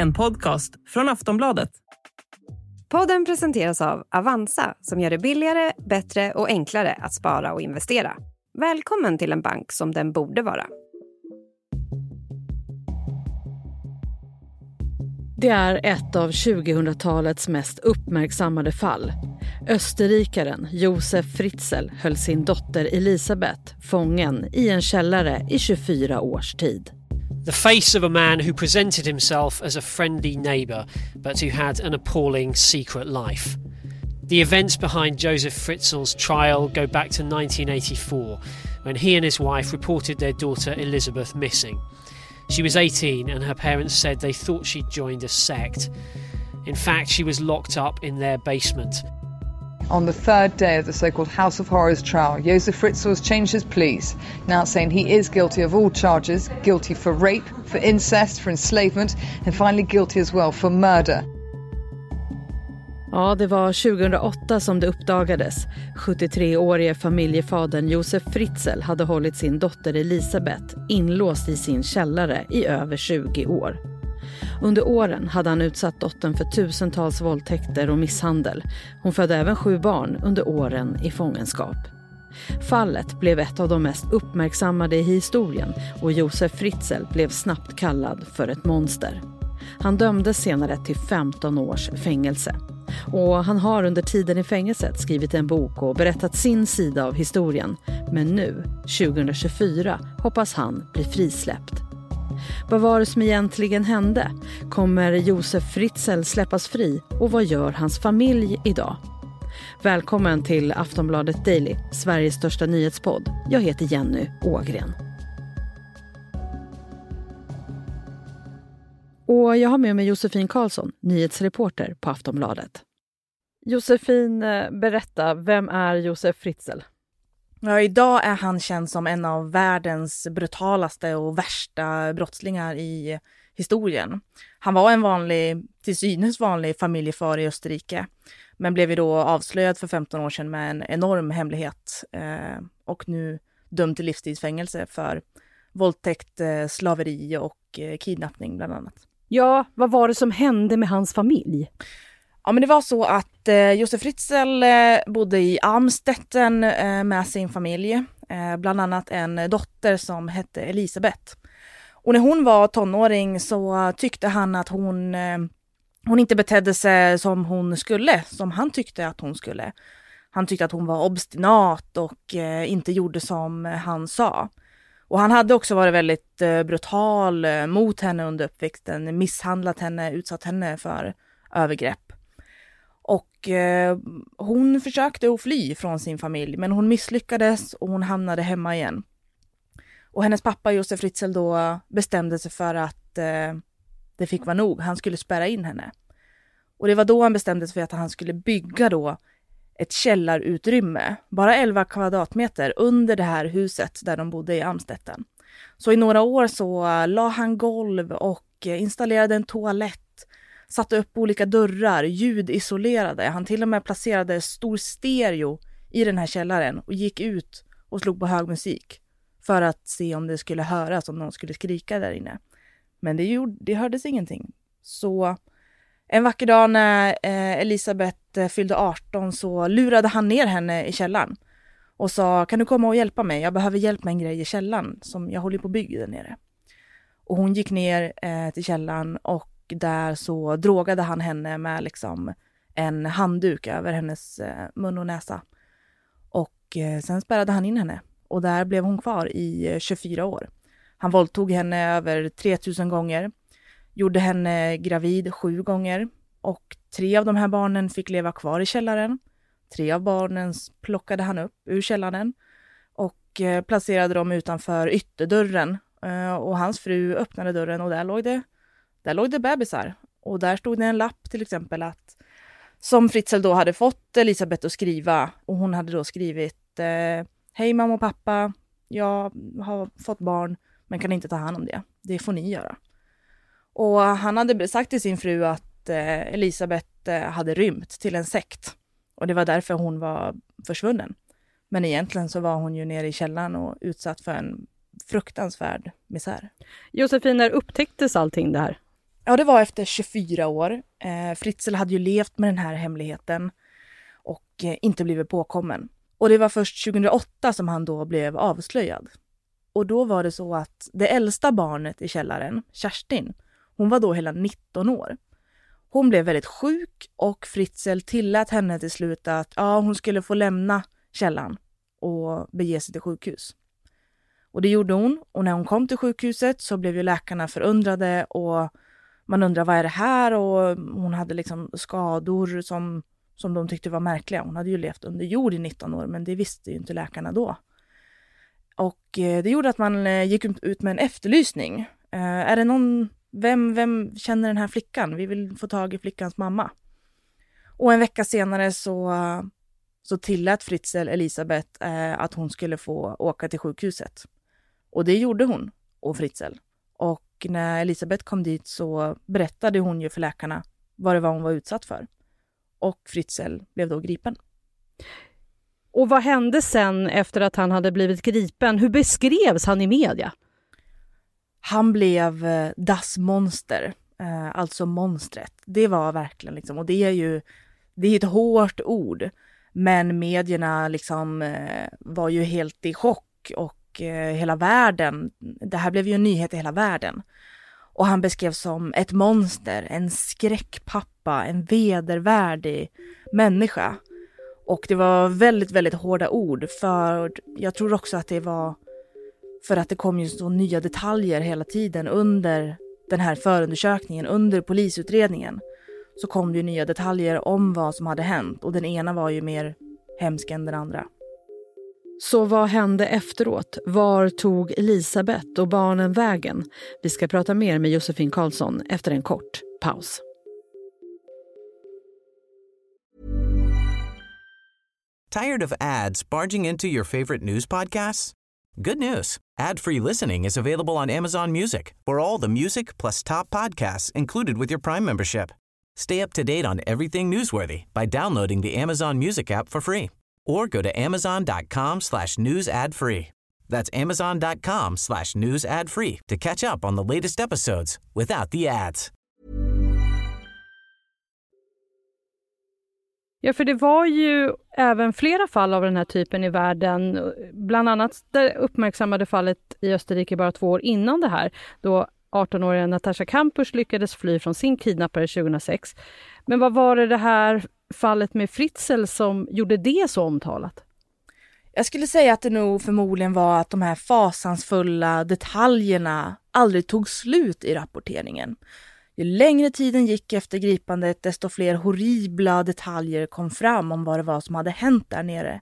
en podcast från Aftonbladet. Podden presenteras av Avanza som gör det billigare, bättre och enklare att spara och investera. Välkommen till en bank som den borde vara. Det är ett av 2000-talets mest uppmärksammade fall. Österrikaren Josef Fritzl höll sin dotter Elisabeth fången i en källare i 24 års tid. The face of a man who presented himself as a friendly neighbour, but who had an appalling secret life. The events behind Joseph Fritzl's trial go back to 1984, when he and his wife reported their daughter Elizabeth missing. She was 18, and her parents said they thought she'd joined a sect. In fact, she was locked up in their basement. On the third day of the so called House of Horrors trial, Josef Fritzl has changed his pleas, now saying he is guilty of all charges guilty for rape, for incest, for enslavement, and finally guilty as well for murder. Ja, det var 2008 som det uppdagades. 73-årige familjefadern Josef Fritzl hade hållit sin dotter Elisabeth inlåst i sin källare i över 20 år. Under åren hade han utsatt dottern för tusentals våldtäkter och misshandel. Hon födde även sju barn under åren i fångenskap. Fallet blev ett av de mest uppmärksammade i historien och Josef Fritzl blev snabbt kallad för ett monster. Han dömdes senare till 15 års fängelse. Och han har under tiden i fängelset skrivit en bok och berättat sin sida av historien. Men nu, 2024, hoppas han bli frisläppt. Vad var det som egentligen hände? Kommer Josef Fritzl släppas fri och vad gör hans familj idag? Välkommen till Aftonbladet Daily, Sveriges största nyhetspodd. Jag heter Jenny Ågren. Och jag har med mig Josefin Karlsson, nyhetsreporter på Aftonbladet. Josefin, eh, berätta, vem är Josef Fritzl? Ja, idag är han känd som en av världens brutalaste och värsta brottslingar i historien. Han var en vanlig, till synes vanlig familjefar i Österrike, men blev ju då avslöjad för 15 år sedan med en enorm hemlighet eh, och nu dömd till livstidsfängelse för våldtäkt, eh, slaveri och eh, kidnappning bland annat. Ja, vad var det som hände med hans familj? Ja, men det var så att eh, Josef Fritzl eh, bodde i Amstetten eh, med sin familj, eh, bland annat en dotter som hette Elisabeth. Och när hon var tonåring så tyckte han att hon, eh, hon inte betedde sig som hon skulle, som han tyckte att hon skulle. Han tyckte att hon var obstinat och eh, inte gjorde som han sa. Och han hade också varit väldigt eh, brutal eh, mot henne under uppväxten, misshandlat henne, utsatt henne för övergrepp. Och eh, hon försökte att fly från sin familj, men hon misslyckades och hon hamnade hemma igen. Och hennes pappa Josef Fritzl då bestämde sig för att eh, det fick vara nog. Han skulle spärra in henne. Och det var då han bestämde sig för att han skulle bygga då ett källarutrymme, bara 11 kvadratmeter under det här huset där de bodde i Amstetten. Så i några år så eh, la han golv och eh, installerade en toalett satte upp olika dörrar, ljudisolerade. Han till och med placerade stor stereo i den här källaren och gick ut och slog på hög musik för att se om det skulle höras, om någon skulle skrika där inne. Men det, gjorde, det hördes ingenting. Så en vacker dag när eh, Elisabeth eh, fyllde 18 så lurade han ner henne i källaren och sa kan du komma och hjälpa mig? Jag behöver hjälp med en grej i källaren som jag håller på att bygga där nere. Och hon gick ner eh, till källaren och där så drogade han henne med liksom en handduk över hennes eh, mun och näsa. Och eh, sen spärrade han in henne och där blev hon kvar i eh, 24 år. Han våldtog henne över 3000 gånger, gjorde henne gravid sju gånger och tre av de här barnen fick leva kvar i källaren. Tre av barnen plockade han upp ur källaren och placerade dem utanför ytterdörren. Och hans fru öppnade dörren och där låg det där låg det bebisar och där stod det en lapp till exempel att som Fritzl då hade fått Elisabeth att skriva och hon hade då skrivit eh, Hej mamma och pappa, jag har fått barn men kan inte ta hand om det. Det får ni göra. Och han hade sagt till sin fru att eh, Elisabeth eh, hade rymt till en sekt och det var därför hon var försvunnen. Men egentligen så var hon ju nere i källaren och utsatt för en fruktansvärd misär. Josefin, när upptäcktes allting det här? Ja, det var efter 24 år. Eh, Fritzl hade ju levt med den här hemligheten och eh, inte blivit påkommen. Och det var först 2008 som han då blev avslöjad. Och då var det så att det äldsta barnet i källaren, Kerstin, hon var då hela 19 år. Hon blev väldigt sjuk och Fritzl tillät henne till slut att ja, hon skulle få lämna källan och bege sig till sjukhus. Och det gjorde hon och när hon kom till sjukhuset så blev ju läkarna förundrade och man undrar vad är det här och hon hade liksom skador som, som de tyckte var märkliga. Hon hade ju levt under jord i 19 år men det visste ju inte läkarna då. Och eh, det gjorde att man eh, gick ut med en efterlysning. Eh, är det någon, vem, vem känner den här flickan? Vi vill få tag i flickans mamma. Och en vecka senare så, så tillät Fritzl Elisabeth att hon skulle få åka till sjukhuset. Och det gjorde hon och Fritzl. Och när Elisabeth kom dit så berättade hon ju för läkarna vad det var hon var utsatt för. Och Fritzl blev då gripen. Och vad hände sen efter att han hade blivit gripen? Hur beskrevs han i media? Han blev eh, Das Monster, eh, alltså monstret. Det var verkligen liksom, och det är ju det är ett hårt ord. Men medierna liksom eh, var ju helt i chock och Eh, hela världen, det här blev ju en nyhet i hela världen. Och han beskrevs som ett monster, en skräckpappa, en vedervärdig människa. Och det var väldigt, väldigt hårda ord för jag tror också att det var för att det kom ju så nya detaljer hela tiden under den här förundersökningen, under polisutredningen. Så kom det ju nya detaljer om vad som hade hänt och den ena var ju mer hemsk än den andra. Så vad hände efteråt? Var tog Elisabeth och barnen vägen? Vi ska prata mer med Josefin Karlsson efter en kort paus. Tired of ads barging into your favorite news podcasts? Good news. Ad-free listening is available on Amazon Music for all the music plus top podcasts included with your Prime membership. Stay up to date on everything newsworthy by downloading the Amazon Music app for free or go to amazon.com slash news ad free. That's amazon.com slash news ad free to catch up on the latest episodes without the ads. Ja, för det var ju även flera fall av den här typen i världen. Bland annat det uppmärksammade fallet i Österrike bara två år innan det här, då 18-åriga Natasha Kampusch lyckades fly från sin kidnappare 2006. Men vad var det det här fallet med Fritzl som gjorde det så omtalat? Jag skulle säga att det nog förmodligen var att de här fasansfulla detaljerna aldrig tog slut i rapporteringen. Ju längre tiden gick efter gripandet, desto fler horribla detaljer kom fram om vad det var som hade hänt där nere.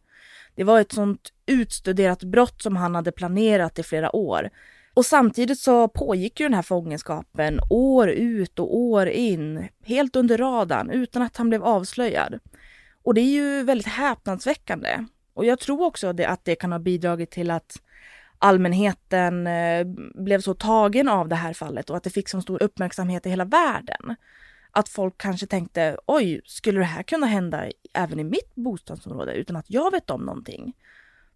Det var ett sånt utstuderat brott som han hade planerat i flera år. Och samtidigt så pågick ju den här fångenskapen år ut och år in, helt under radarn, utan att han blev avslöjad. Och det är ju väldigt häpnadsväckande. Och jag tror också att det kan ha bidragit till att allmänheten eh, blev så tagen av det här fallet och att det fick så stor uppmärksamhet i hela världen. Att folk kanske tänkte, oj, skulle det här kunna hända även i mitt bostadsområde utan att jag vet om någonting?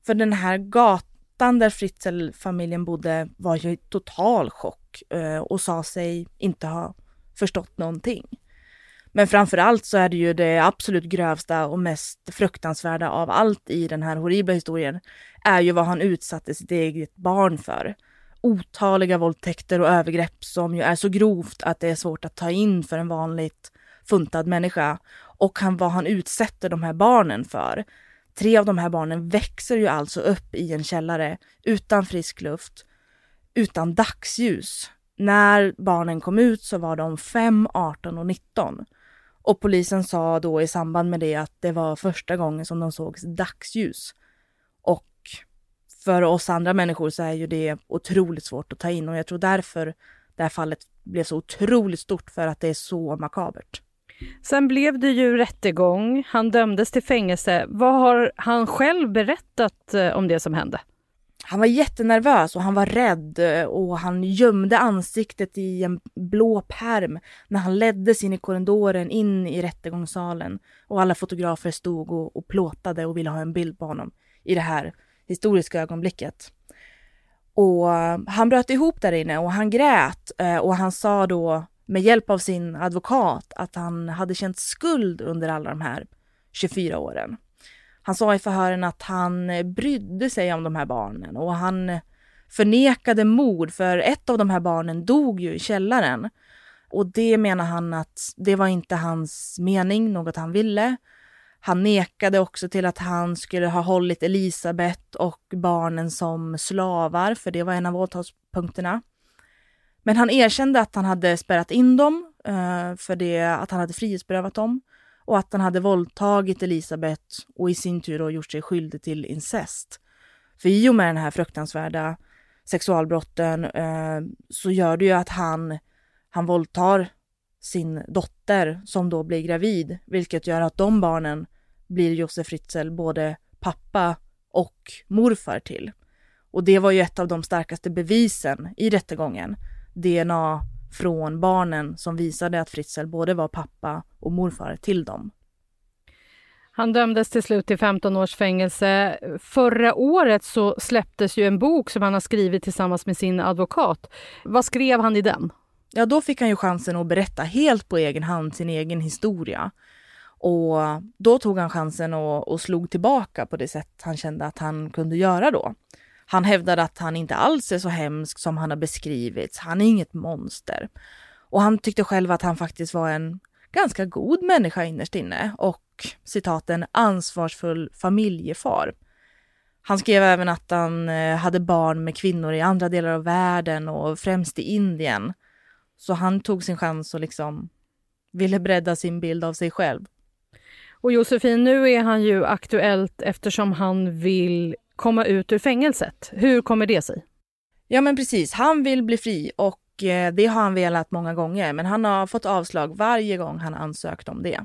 För den här gatan där Fritzl-familjen bodde var ju i total chock eh, och sa sig inte ha förstått någonting. Men framför allt så är det ju det absolut grövsta och mest fruktansvärda av allt i den här horribla historien är ju vad han utsatte sitt eget barn för. Otaliga våldtäkter och övergrepp som ju är så grovt att det är svårt att ta in för en vanligt funtad människa. Och han, vad han utsätter de här barnen för. Tre av de här barnen växer ju alltså upp i en källare utan frisk luft, utan dagsljus. När barnen kom ut så var de 5, 18 och 19. Och polisen sa då i samband med det att det var första gången som de såg dagsljus. Och för oss andra människor så är ju det otroligt svårt att ta in och jag tror därför det här fallet blev så otroligt stort för att det är så makabert. Sen blev det ju rättegång. Han dömdes till fängelse. Vad har han själv berättat eh, om det som hände? Han var jättenervös och han var rädd eh, och han gömde ansiktet i en blå perm när han leddes in i korridoren in i rättegångssalen och alla fotografer stod och, och plåtade och ville ha en bild på honom i det här historiska ögonblicket. Och eh, han bröt ihop där inne och han grät och han sa då med hjälp av sin advokat att han hade känt skuld under alla de här 24 åren. Han sa i förhören att han brydde sig om de här barnen och han förnekade mord för ett av de här barnen dog ju i källaren. Och det menar han att det var inte hans mening, något han ville. Han nekade också till att han skulle ha hållit Elisabet och barnen som slavar, för det var en av åtalspunkterna. Men han erkände att han hade spärrat in dem, eh, för det, att han hade frihetsberövat dem och att han hade våldtagit Elisabeth och i sin tur då gjort sig skyldig till incest. För i och med den här fruktansvärda sexualbrotten eh, så gör det ju att han, han våldtar sin dotter som då blir gravid, vilket gör att de barnen blir Josef Fritzl både pappa och morfar till. Och det var ju ett av de starkaste bevisen i rättegången. DNA från barnen som visade att Fritzl både var pappa och morfar till dem. Han dömdes till slut till 15 års fängelse. Förra året så släpptes ju en bok som han har skrivit tillsammans med sin advokat. Vad skrev han i den? Ja, då fick han ju chansen att berätta helt på egen hand sin egen historia. Och då tog han chansen och, och slog tillbaka på det sätt han kände att han kunde göra då. Han hävdade att han inte alls är så hemsk som han har beskrivits. Han är inget monster. Och han tyckte själv att han faktiskt var en ganska god människa innerst inne och citat en ansvarsfull familjefar. Han skrev även att han eh, hade barn med kvinnor i andra delar av världen och främst i Indien. Så han tog sin chans och liksom ville bredda sin bild av sig själv. Och Josefin, nu är han ju aktuellt eftersom han vill komma ut ur fängelset. Hur kommer det sig? Ja men precis, han vill bli fri och eh, det har han velat många gånger men han har fått avslag varje gång han ansökt om det.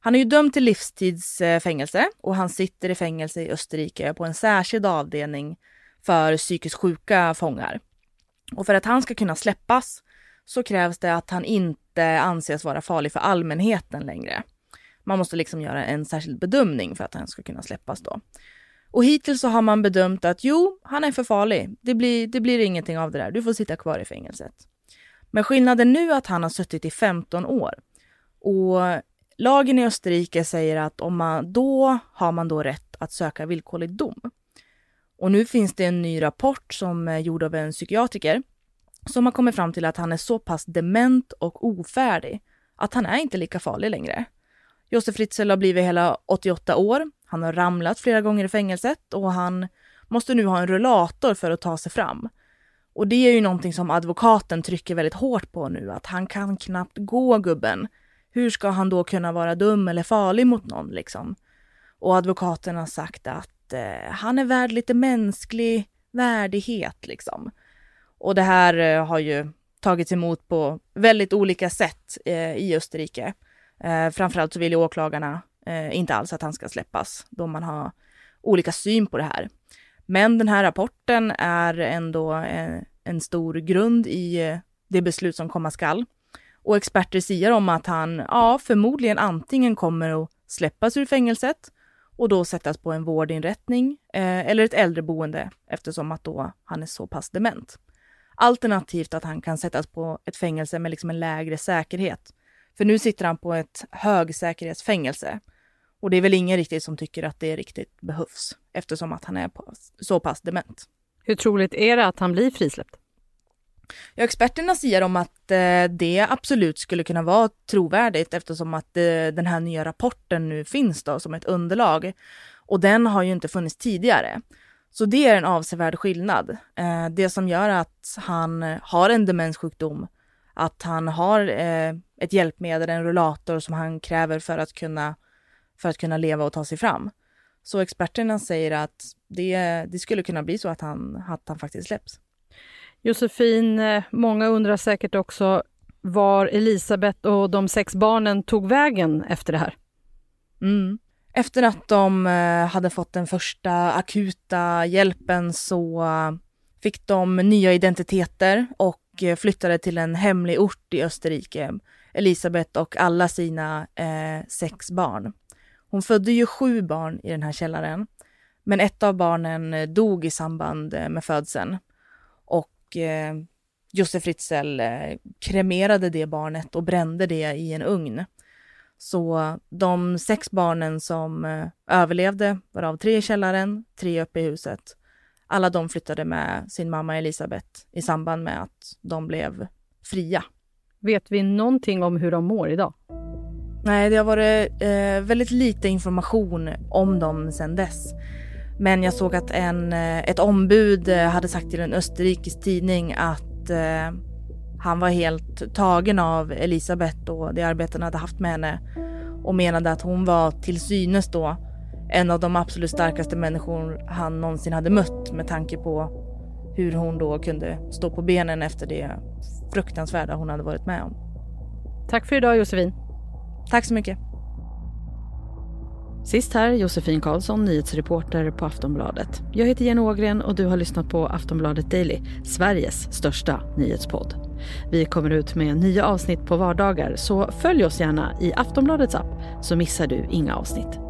Han är ju dömd till livstidsfängelse och han sitter i fängelse i Österrike på en särskild avdelning för psykiskt sjuka fångar. Och för att han ska kunna släppas så krävs det att han inte anses vara farlig för allmänheten längre. Man måste liksom göra en särskild bedömning för att han ska kunna släppas då. Och hittills så har man bedömt att jo, han är för farlig. Det blir, det blir ingenting av det där. Du får sitta kvar i fängelset. Men skillnaden nu är att han har suttit i 15 år. Och lagen i Österrike säger att om man, då har man då rätt att söka villkorlig dom. Och nu finns det en ny rapport som är gjord av en psykiatriker som har kommit fram till att han är så pass dement och ofärdig att han är inte lika farlig längre. Josef Fritzl har blivit hela 88 år. Han har ramlat flera gånger i fängelset och han måste nu ha en rullator för att ta sig fram. Och det är ju någonting som advokaten trycker väldigt hårt på nu, att han kan knappt gå gubben. Hur ska han då kunna vara dum eller farlig mot någon liksom? Och advokaten har sagt att eh, han är värd lite mänsklig värdighet liksom. Och det här eh, har ju tagits emot på väldigt olika sätt eh, i Österrike. Eh, framförallt så vill ju åklagarna eh, inte alls att han ska släppas, då man har olika syn på det här. Men den här rapporten är ändå en, eh, en stor grund i eh, det beslut som komma skall. Och experter säger om att han, ja, förmodligen antingen kommer att släppas ur fängelset och då sättas på en vårdinrättning eh, eller ett äldreboende eftersom att då han är så pass dement. Alternativt att han kan sättas på ett fängelse med liksom en lägre säkerhet för nu sitter han på ett högsäkerhetsfängelse. Och det är väl ingen riktigt som tycker att det riktigt behövs eftersom att han är så pass dement. Hur troligt är det att han blir frisläppt? Ja, experterna säger om att eh, det absolut skulle kunna vara trovärdigt eftersom att eh, den här nya rapporten nu finns då som ett underlag. Och den har ju inte funnits tidigare. Så det är en avsevärd skillnad. Eh, det som gör att han har en demenssjukdom att han har eh, ett hjälpmedel, en rullator som han kräver för att kunna, för att kunna leva och ta sig fram. Så experterna säger att det, det skulle kunna bli så att han, att han faktiskt släpps. Josefin, eh, många undrar säkert också var Elisabet och de sex barnen tog vägen efter det här. Mm. Efter att de eh, hade fått den första akuta hjälpen så fick de nya identiteter och Eh, flyttade till en hemlig ort i Österrike, Elisabeth och alla sina eh, sex barn. Hon födde ju sju barn i den här källaren, men ett av barnen eh, dog i samband eh, med födseln. Och eh, Josef Fritzl eh, kremerade det barnet och brände det i en ugn. Så de sex barnen som eh, överlevde, varav tre i källaren, tre uppe i huset, alla de flyttade med sin mamma Elisabeth i samband med att de blev fria. Vet vi någonting om hur de mår idag? Nej, det har varit eh, väldigt lite information om dem sedan dess. Men jag såg att en, eh, ett ombud eh, hade sagt till en österrikisk tidning att eh, han var helt tagen av Elisabeth och det arbete han hade haft med henne och menade att hon var till synes då en av de absolut starkaste människor han någonsin hade mött med tanke på hur hon då kunde stå på benen efter det fruktansvärda hon hade varit med om. Tack för idag Josefin. Tack så mycket. Sist här Josefin Karlsson, nyhetsreporter på Aftonbladet. Jag heter Jenny Ågren och du har lyssnat på Aftonbladet Daily, Sveriges största nyhetspodd. Vi kommer ut med nya avsnitt på vardagar, så följ oss gärna i Aftonbladets app så missar du inga avsnitt.